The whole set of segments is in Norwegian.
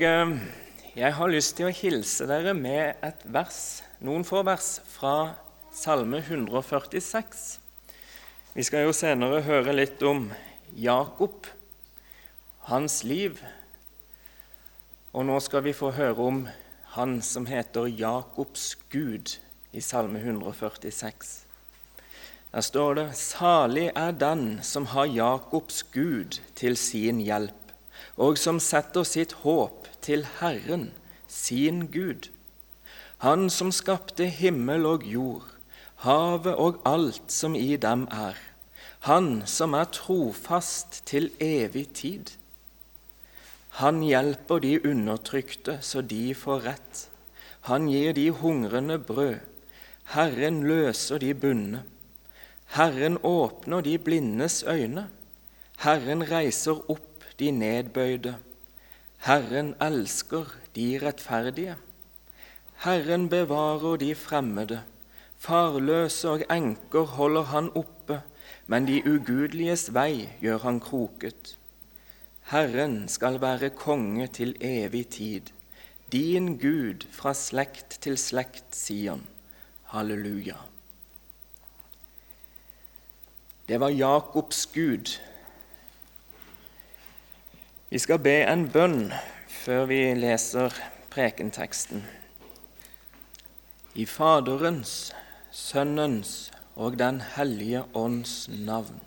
Og eh, jeg har lyst til å hilse dere med et vers, noen få vers fra Salme 146. Vi skal jo senere høre litt om Jakob, hans liv. Og nå skal vi få høre om han som heter Jakobs Gud i Salme 146. Der står det:" Salig er den som har Jakobs Gud til sin hjelp og som setter sitt håp til Herren, sin Gud. Han som skapte himmel og jord, havet og alt som i dem er. Han som er trofast til evig tid. Han hjelper de undertrykte så de får rett. Han gir de hungrende brød. Herren løser de bundne. Herren åpner de blindes øyne. Herren reiser opp de nedbøyde. Herren elsker de rettferdige. Herren bevarer de fremmede. Farløse og enker holder han oppe, men de ugudeliges vei gjør han kroket. Herren skal være konge til evig tid. Din Gud fra slekt til slekt, sier han. Halleluja. Det var Jakobs Gud vi skal be en bønn før vi leser prekenteksten. I Faderens, Sønnens og Den hellige ånds navn.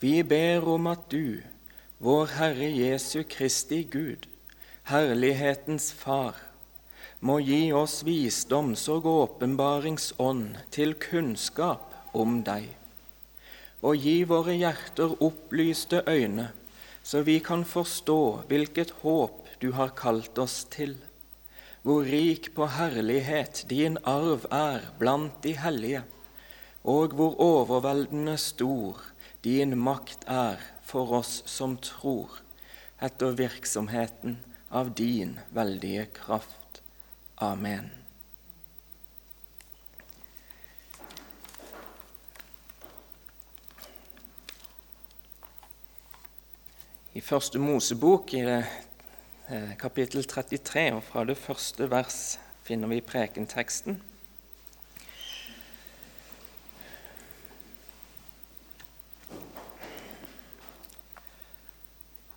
Vi ber om at du, vår Herre Jesu Kristi Gud, herlighetens Far, må gi oss visdoms- og åpenbaringsånd til kunnskap om deg, og gi våre hjerter opplyste øyne så vi kan forstå hvilket håp du har kalt oss til, hvor rik på herlighet din arv er blant de hellige, og hvor overveldende stor din makt er for oss som tror, etter virksomheten av din veldige kraft. Amen. I første Mosebok, i det, eh, kapittel 33, og fra det første vers, finner vi prekenteksten.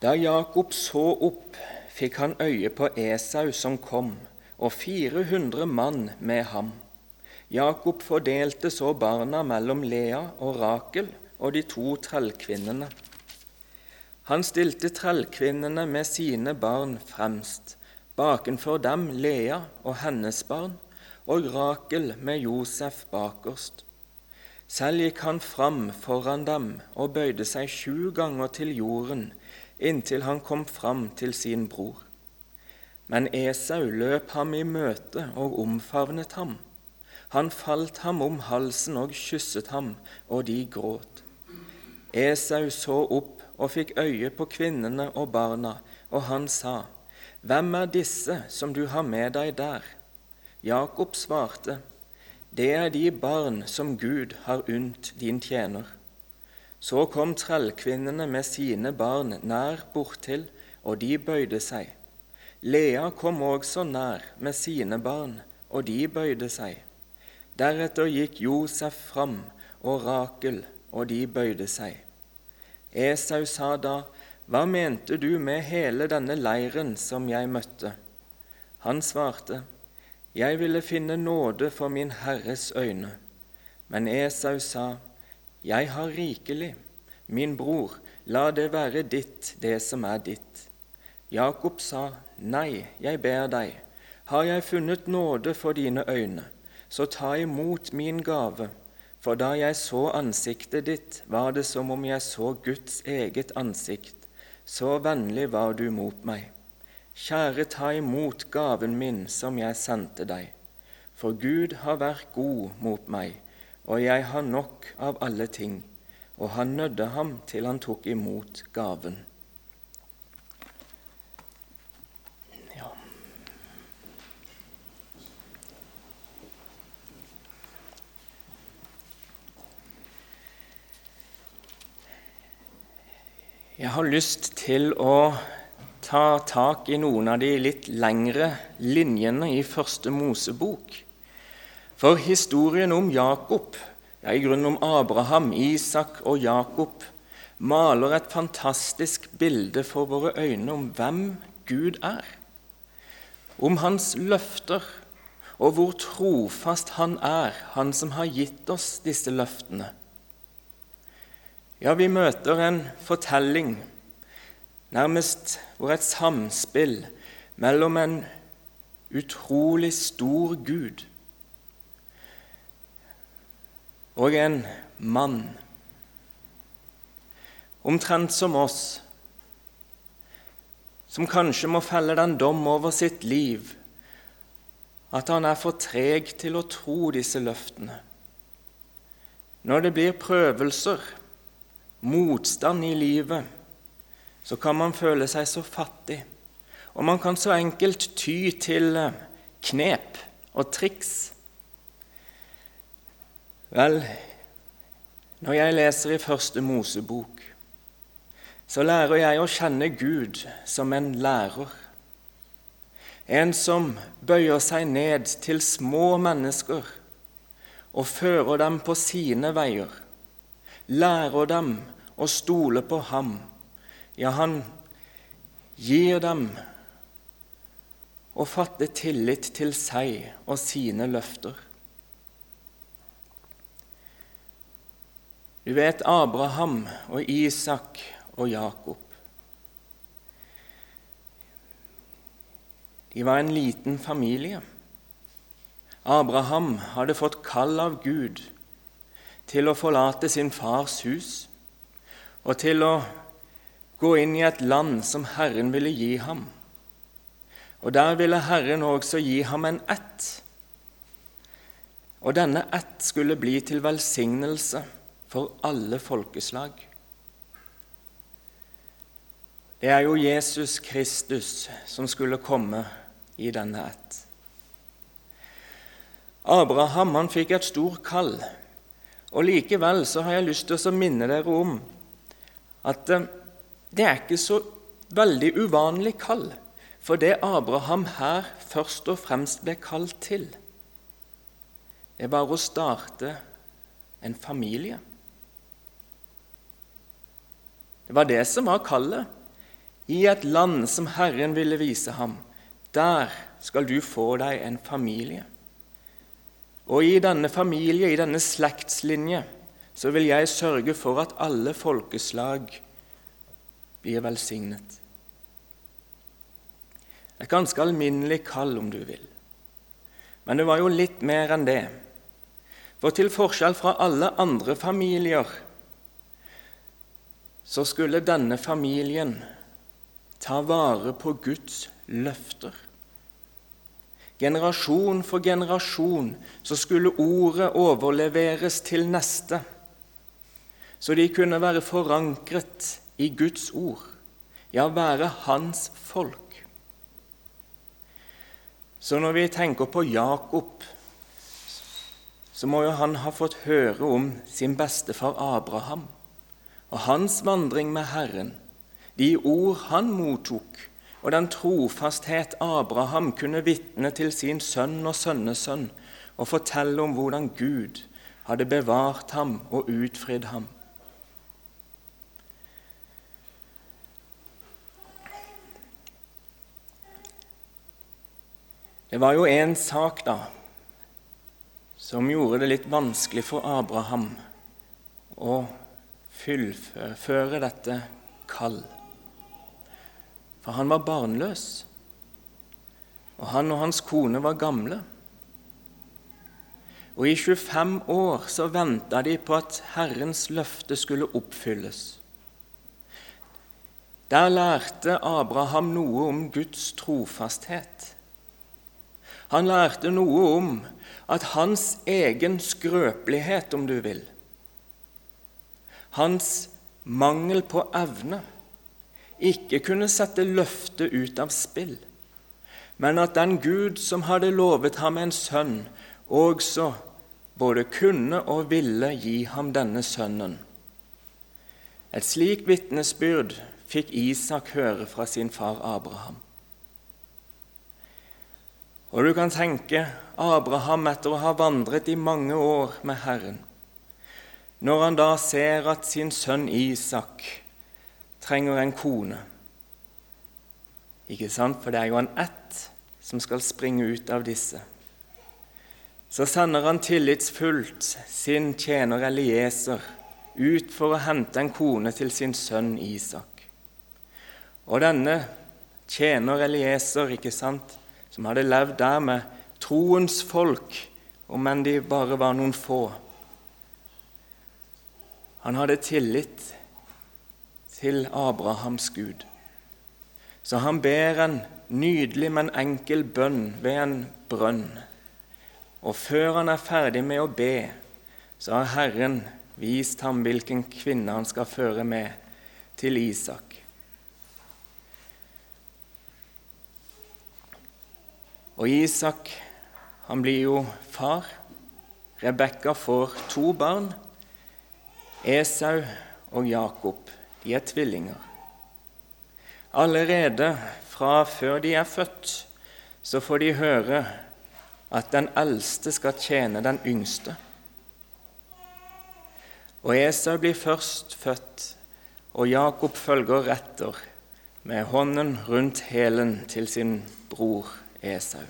Da Jakob så opp, fikk han øye på Esau som kom, og 400 mann med ham. Jakob fordelte så barna mellom Lea og Rakel og de to trellkvinnene. Han stilte trellkvinnene med sine barn fremst, bakenfor dem Lea og hennes barn, og Rakel med Josef bakerst. Selv gikk han fram foran dem og bøyde seg sju ganger til jorden inntil han kom fram til sin bror. Men Esau løp ham i møte og omfavnet ham. Han falt ham om halsen og kysset ham, og de gråt. Esau så opp og fikk øye på kvinnene og barna, og han sa, Hvem er disse som du har med deg der? Jakob svarte, Det er de barn som Gud har unnt din tjener. Så kom trellkvinnene med sine barn nær borttil, og de bøyde seg. Lea kom også nær med sine barn, og de bøyde seg. Deretter gikk Josef fram og Rakel, og de bøyde seg. Esau sa da, Hva mente du med hele denne leiren som jeg møtte? Han svarte, Jeg ville finne nåde for min Herres øyne. Men Esau sa, Jeg har rikelig. Min bror, la det være ditt, det som er ditt. Jakob sa, Nei, jeg ber deg, har jeg funnet nåde for dine øyne, så ta imot min gave for da jeg så ansiktet ditt, var det som om jeg så Guds eget ansikt. Så vennlig var du mot meg. Kjære, ta imot gaven min som jeg sendte deg. For Gud har vært god mot meg, og jeg har nok av alle ting. Og han nødde ham til han tok imot gaven. Jeg har lyst til å ta tak i noen av de litt lengre linjene i første Mosebok. For historien om Jakob, ja, i grunnen om Abraham, Isak og Jakob, maler et fantastisk bilde for våre øyne om hvem Gud er. Om hans løfter og hvor trofast han er, han som har gitt oss disse løftene. Ja, vi møter en fortelling, nærmest hvor et samspill mellom en utrolig stor Gud og en mann, omtrent som oss, som kanskje må felle den dom over sitt liv at han er for treg til å tro disse løftene. Når det blir prøvelser, motstand i livet, så kan man føle seg så fattig. Og man kan så enkelt ty til eh, knep og triks. Vel, når jeg leser i Første Mosebok, så lærer jeg å kjenne Gud som en lærer. En som bøyer seg ned til små mennesker og fører dem på sine veier lærer dem å stole på ham. Ja, han gir dem å fatte tillit til seg og sine løfter. Du vet Abraham og Isak og Jakob. De var en liten familie. Abraham hadde fått kall av Gud til å forlate sin fars hus og til å gå inn i et land som Herren ville gi ham. Og der ville Herren også gi ham en ett. Og denne ett skulle bli til velsignelse for alle folkeslag. Det er jo Jesus Kristus som skulle komme i denne ett. Abraham han fikk et stort kall og Likevel så har jeg lyst til å minne dere om at eh, det er ikke så veldig uvanlig kall for det Abraham her først og fremst ble kalt til. Det var å starte en familie. Det var det som var kallet. I et land som Herren ville vise ham, der skal du få deg en familie. Og i denne familie, i denne slektslinje, så vil jeg sørge for at alle folkeslag blir velsignet. Et ganske alminnelig kall, om du vil. Men det var jo litt mer enn det. For til forskjell fra alle andre familier så skulle denne familien ta vare på Guds løfter. Generasjon for generasjon så skulle ordet overleveres til neste, så de kunne være forankret i Guds ord, ja, være hans folk. Så når vi tenker på Jakob, så må jo han ha fått høre om sin bestefar Abraham og hans vandring med Herren, de ord han mottok og den trofasthet Abraham kunne vitne til sin sønn og sønnesønn og fortelle om hvordan Gud hadde bevart ham og utfridd ham. Det var jo en sak da som gjorde det litt vanskelig for Abraham å fullføre dette kall. For han var barnløs, og han og hans kone var gamle. Og i 25 år så venta de på at Herrens løfte skulle oppfylles. Der lærte Abraham noe om Guds trofasthet. Han lærte noe om at hans egen skrøpelighet, om du vil, hans mangel på evne ikke kunne sette løftet ut av spill, men at den Gud som hadde lovet ham en sønn, også både kunne og ville gi ham denne sønnen. Et slikt vitnesbyrd fikk Isak høre fra sin far Abraham. Og du kan tenke Abraham etter å ha vandret i mange år med Herren. Når han da ser at sin sønn Isak trenger en kone Ikke sant? For det er jo en ett som skal springe ut av disse. Så sender han tillitsfullt sin tjener Elieser ut for å hente en kone til sin sønn Isak. Og denne tjener Elieser, ikke sant, som hadde levd der med troens folk, om enn de bare var noen få Han hadde tillit til Abrahams Gud. Så han ber en nydelig, men enkel bønn ved en brønn. Og før han er ferdig med å be, så har Herren vist ham hvilken kvinne han skal føre med til Isak. Og Isak han blir jo far. Rebekka får to barn, Esau og Jakob. De er tvillinger. Allerede fra før de er født, så får de høre at den eldste skal tjene den yngste. Og Esau blir først født, og Jakob følger etter med hånden rundt hælen til sin bror Esau.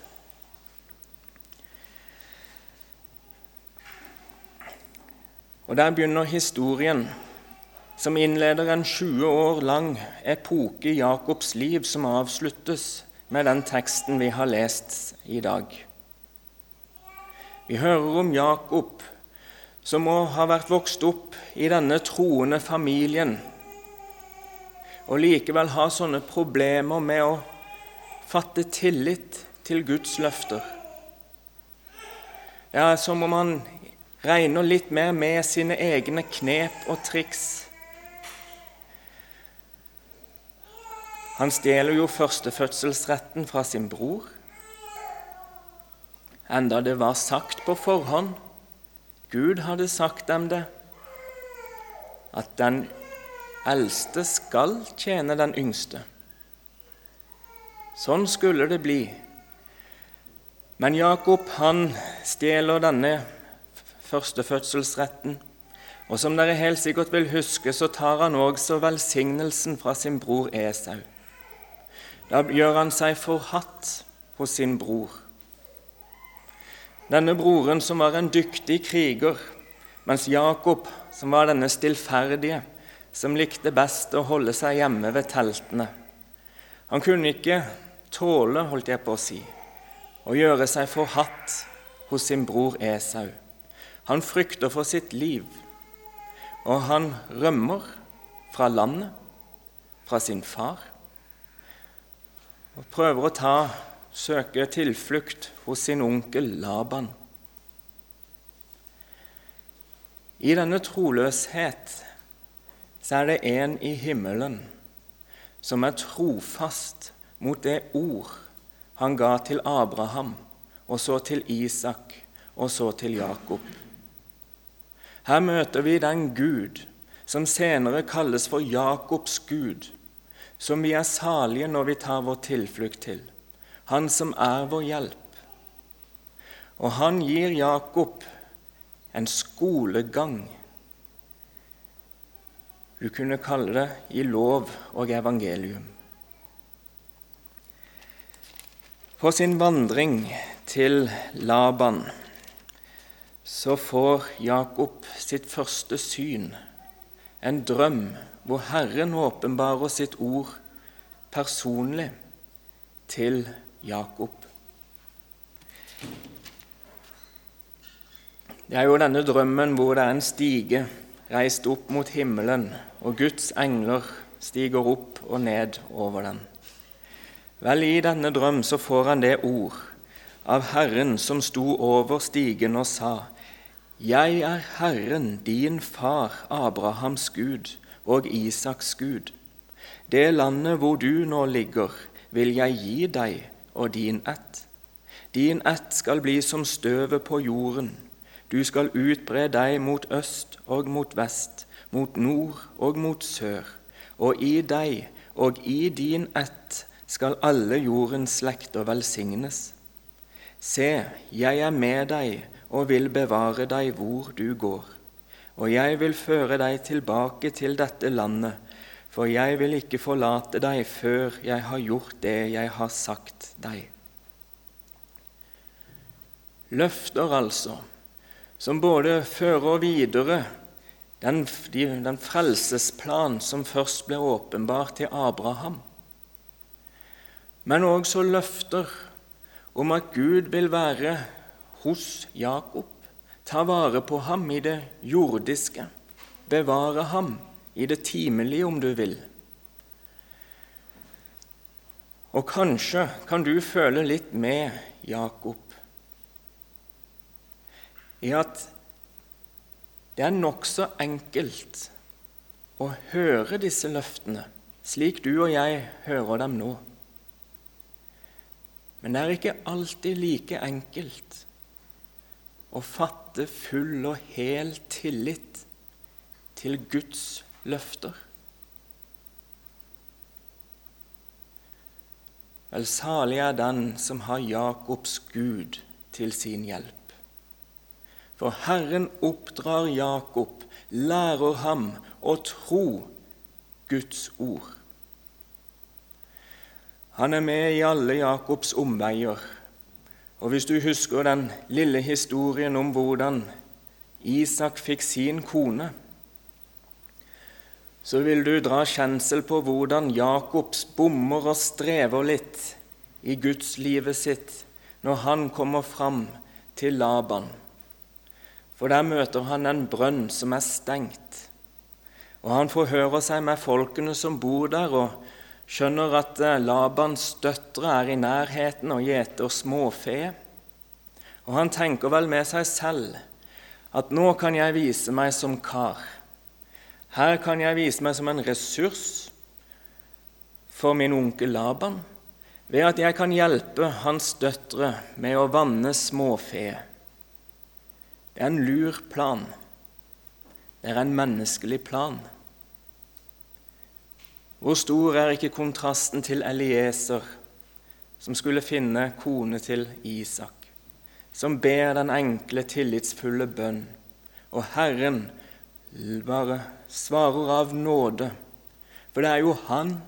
Og Der begynner historien, som innleder en 20 år lang epoke i Jakobs liv, som avsluttes med den teksten vi har lest i dag. Vi hører om Jakob, som må ha vært vokst opp i denne troende familien, og likevel ha sånne problemer med å fatte tillit til Guds løfter. Det er som om han regner litt mer med sine egne knep og triks. Han stjeler jo førstefødselsretten fra sin bror enda det var sagt på forhånd. Gud hadde sagt dem det, at den eldste skal tjene den yngste. Sånn skulle det bli. Men Jakob han stjeler denne førstefødselsretten. Og som dere helt sikkert vil huske, så tar han også velsignelsen fra sin bror Esau. Da gjør han seg forhatt hos sin bror. Denne broren som var en dyktig kriger, mens Jakob, som var denne stillferdige, som likte best å holde seg hjemme ved teltene. Han kunne ikke tåle, holdt jeg på å si, å gjøre seg forhatt hos sin bror Esau. Han frykter for sitt liv, og han rømmer fra landet, fra sin far, og prøver å ta søker tilflukt hos sin onkel Laban. I denne troløshet så er det en i himmelen som er trofast mot det ord han ga til Abraham, og så til Isak, og så til Jakob. Her møter vi den Gud som senere kalles for Jakobs Gud, som vi er salige når vi tar vår tilflukt til han som er vår hjelp. Og han gir Jakob en skolegang. Du kunne kalle det i lov og evangelium. På sin vandring til Laban så får Jakob sitt første syn, en drøm hvor Herren åpenbarer sitt ord personlig til Jakob. Det er jo denne drømmen hvor det er en stige reist opp mot himmelen, og Guds engler stiger opp og ned over den. Vel, i denne drøm så får han det ord av Herren som sto over stigen og sa:" Jeg er Herren, din far Abrahams Gud og Isaks Gud. Det landet hvor du nå ligger, vil jeg gi deg og din ett. Din ett skal bli som støvet på jorden. Du skal utbre deg mot øst og mot vest, mot nord og mot sør, og i deg og i din ett skal alle jordens slekter velsignes. Se, jeg er med deg og vil bevare deg hvor du går, og jeg vil føre deg tilbake til dette landet, for jeg vil ikke forlate deg før jeg har gjort det jeg har sagt deg. Løfter, altså, som både fører videre den, den frelsesplan som først ble åpenbart til Abraham, men også løfter om at Gud vil være hos Jakob, ta vare på ham i det jordiske, bevare ham i det timelige, om du vil. Og kanskje kan du føle litt med Jakob i at det er nokså enkelt å høre disse løftene slik du og jeg hører dem nå. Men det er ikke alltid like enkelt å fatte full og hel tillit til Guds løfter. Vel, salig er den som har Jakobs Gud til sin hjelp. For Herren oppdrar Jakob, lærer ham å tro Guds ord. Han er med i alle Jakobs omveier. Og hvis du husker den lille historien om hvordan Isak fikk sin kone, så vil du dra kjensel på hvordan Jakobs bommer og strever litt i gudslivet sitt når han kommer fram til Laban. For der møter han en brønn som er stengt. Og han forhører seg med folkene som bor der, og skjønner at eh, Labans døtre er i nærheten og gjeter småfe. Og han tenker vel med seg selv at nå kan jeg vise meg som kar. Her kan jeg vise meg som en ressurs for min onkel Laban ved at jeg kan hjelpe hans døtre med å vanne småfe. Det er en lur plan. Det er en menneskelig plan. Hvor stor er ikke kontrasten til Elieser, som skulle finne kone til Isak, som ber den enkle, tillitsfulle bønn, og Herren bare svarer av nåde, for det er jo Han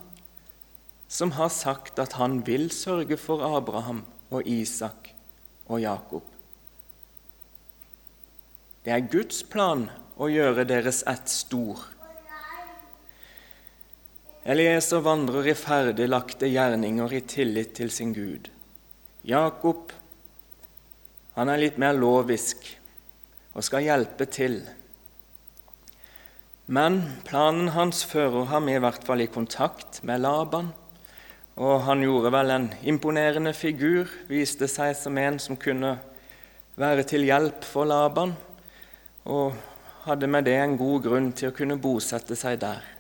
som har sagt at han vil sørge for Abraham og Isak og Jakob. Det er Guds plan å gjøre deres ett stor. Elieser vandrer i ferdiglagte gjerninger i tillit til sin Gud. Jakob han er litt mer lovisk og skal hjelpe til. Men planen hans fører ham i hvert fall i kontakt med Laban, og han gjorde vel en imponerende figur, viste seg som en som kunne være til hjelp for Laban og hadde med det en god grunn til å kunne bosette seg der.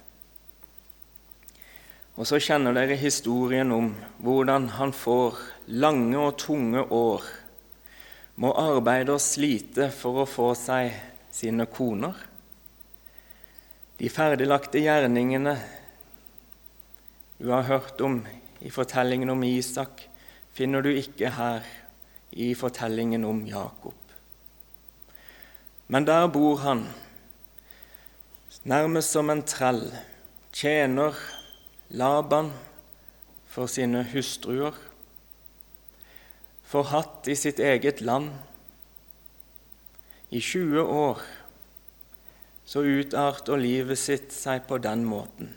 Og så kjenner dere historien om hvordan han får lange og tunge år, må arbeide og slite for å få seg sine koner. De ferdiglagte gjerningene du har hørt om i fortellingen om Isak, finner du ikke her i fortellingen om Jakob. Men der bor han, nærmest som en trell, tjener Laban for sine hustruer, forhatt i sitt eget land. I 20 år så utarter livet sitt seg på den måten.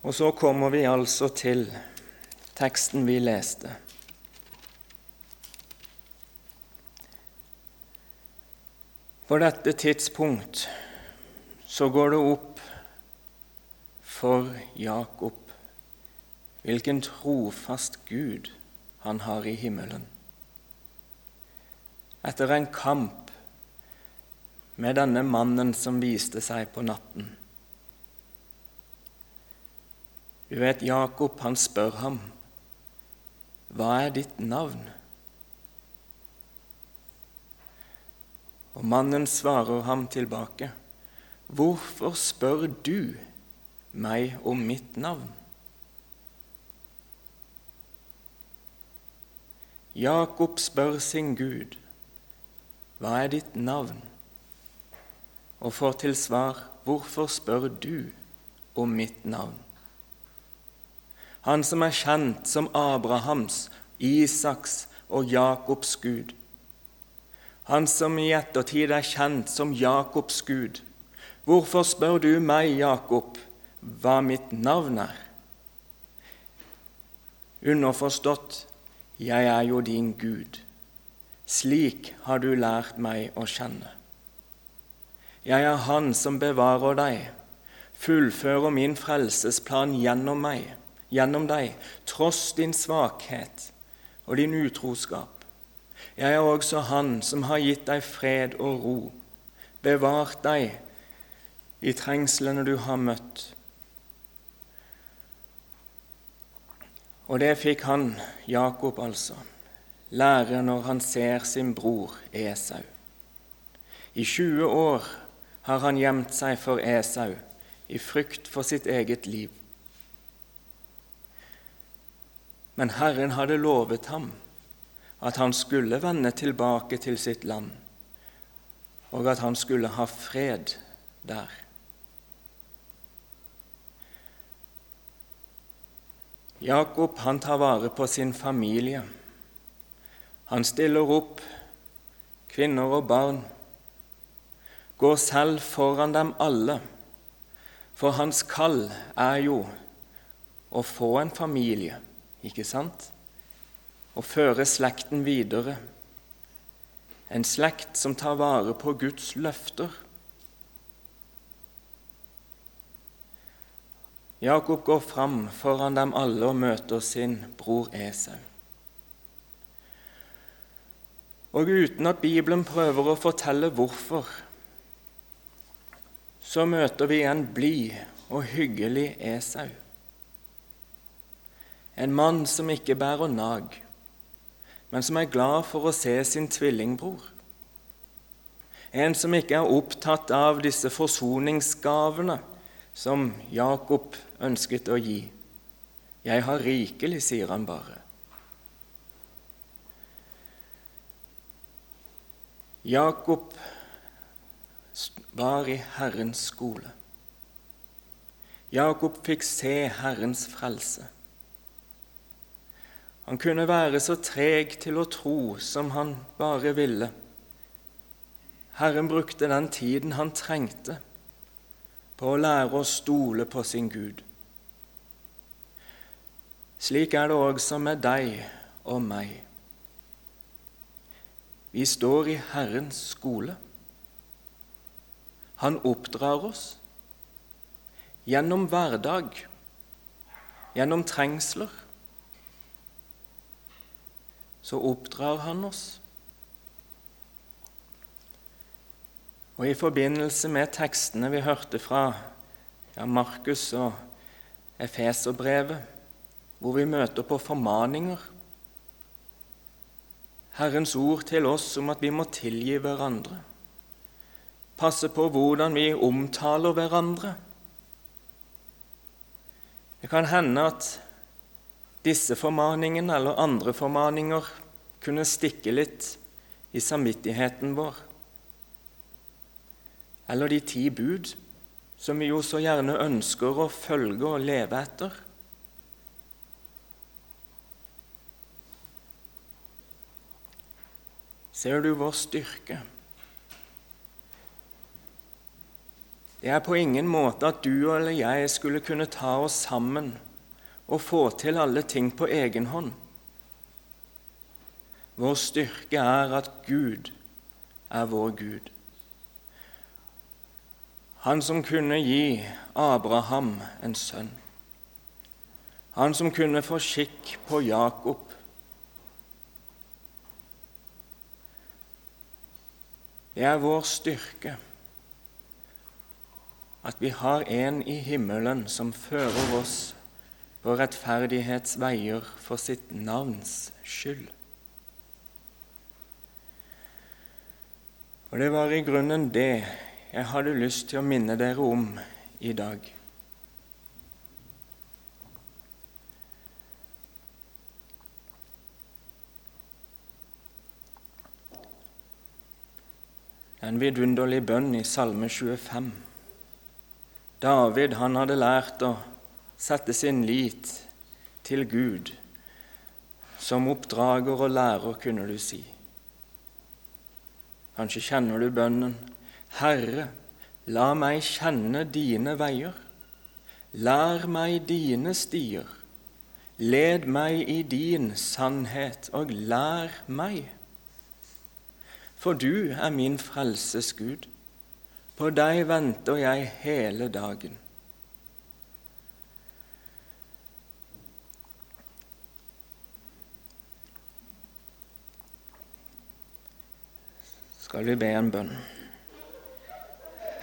Og så kommer vi altså til teksten vi leste. På dette tidspunkt så går det opp for Jakob hvilken trofast Gud han har i himmelen. Etter en kamp med denne mannen som viste seg på natten. Du vet, Jakob han spør ham, 'Hva er ditt navn?' Og mannen svarer ham tilbake, hvorfor spør du meg om mitt navn? Jakob spør sin Gud, hva er ditt navn? Og får til svar, hvorfor spør du om mitt navn? Han som er kjent som Abrahams, Isaks og Jakobs Gud. Han som i ettertid er kjent som Jakobs Gud. Hvorfor spør du meg, Jakob, hva mitt navn er? Underforstått, jeg er jo din Gud. Slik har du lært meg å kjenne. Jeg er Han som bevarer deg, fullfører min frelsesplan gjennom meg, gjennom deg, tross din svakhet og din utroskap. Jeg er også Han som har gitt deg fred og ro, bevart deg i trengslene du har møtt. Og det fikk han, Jakob altså, lære når han ser sin bror Esau. I 20 år har han gjemt seg for Esau i frykt for sitt eget liv. Men Herren hadde lovet ham at han skulle vende tilbake til sitt land, og at han skulle ha fred der. Jakob han tar vare på sin familie. Han stiller opp kvinner og barn, går selv foran dem alle, for hans kall er jo å få en familie, ikke sant? Å føre slekten videre, en slekt som tar vare på Guds løfter. Jakob går fram foran dem alle og møter sin bror Esau. Og uten at Bibelen prøver å fortelle hvorfor, så møter vi en blid og hyggelig Esau. En mann som ikke bærer nag, men som er glad for å se sin tvillingbror. En som ikke er opptatt av disse forsoningsgavene som Jakob ønsket å gi. Jeg har rikelig, sier han bare. Jakob var i Herrens skole. Jakob fikk se Herrens frelse. Han kunne være så treg til å tro som han bare ville. Herren brukte den tiden han trengte på å lære å stole på sin Gud. Slik er det også med deg og meg. Vi står i Herrens skole. Han oppdrar oss gjennom hverdag, gjennom trengsler. Så oppdrar han oss. Og I forbindelse med tekstene vi hørte fra ja, Markus og Efeserbrevet, hvor vi møter på formaninger Herrens ord til oss om at vi må tilgi hverandre, passe på hvordan vi omtaler hverandre. Det kan hende at disse formaningene eller andre formaninger kunne stikke litt i samvittigheten vår eller de ti bud, som vi jo så gjerne ønsker å følge og leve etter. Ser du vår styrke? Det er på ingen måte at du eller jeg skulle kunne ta oss sammen og få til alle ting på egen hånd. Vår styrke er at Gud er vår Gud. Han som kunne gi Abraham en sønn. Han som kunne få skikk på Jakob. Det er vår styrke at vi har en i himmelen som fører oss på rettferdighetsveier for sitt navns skyld. Og det var i grunnen det jeg hadde lyst til å minne dere om i dag. En vidunderlig bønn i Salme 25. David han hadde lært å sette sin lit til Gud. Som oppdrager og lærer, kunne du si. Kanskje kjenner du bønnen. Herre, la meg kjenne dine veier. Lær meg dine stier. Led meg i din sannhet, og lær meg for du er min frelses Gud. På deg venter jeg hele dagen. Skal vi be en bønn?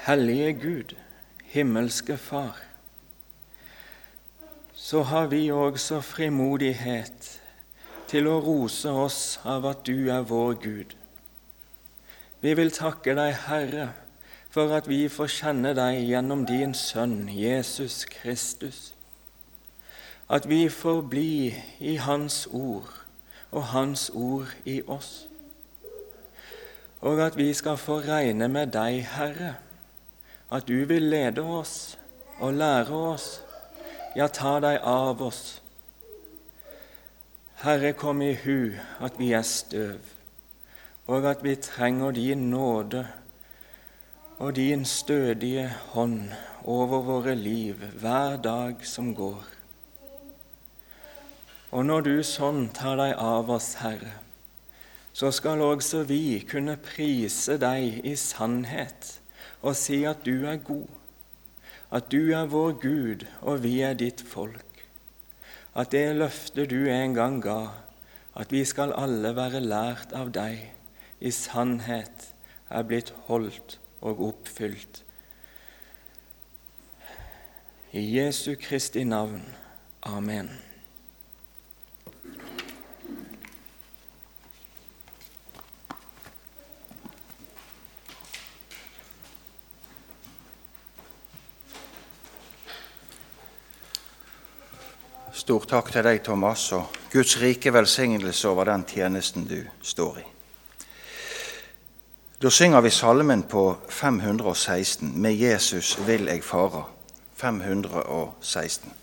Hellige Gud, himmelske Far. Så har vi også frimodighet til å rose oss av at du er vår Gud vi vil takke deg, Herre, for at vi får kjenne deg gjennom din Sønn Jesus Kristus. At vi får bli i Hans ord og Hans ord i oss. Og at vi skal få regne med deg, Herre, at du vil lede oss og lære oss, ja, ta deg av oss. Herre, kom i hu at vi er støv og at vi trenger din nåde og din stødige hånd over våre liv hver dag som går. Og når du sånn tar deg av oss, Herre, så skal også vi kunne prise deg i sannhet og si at du er god, at du er vår Gud og vi er ditt folk, at det løftet du en gang ga, at vi skal alle være lært av deg, i sannhet er blitt holdt og oppfylt. I Jesu Kristi navn. Amen. Stor takk til deg, Thomas, og Guds rike velsignelse over den tjenesten du står i. Da synger vi salmen på 516 'Med Jesus vil jeg fare'. 516.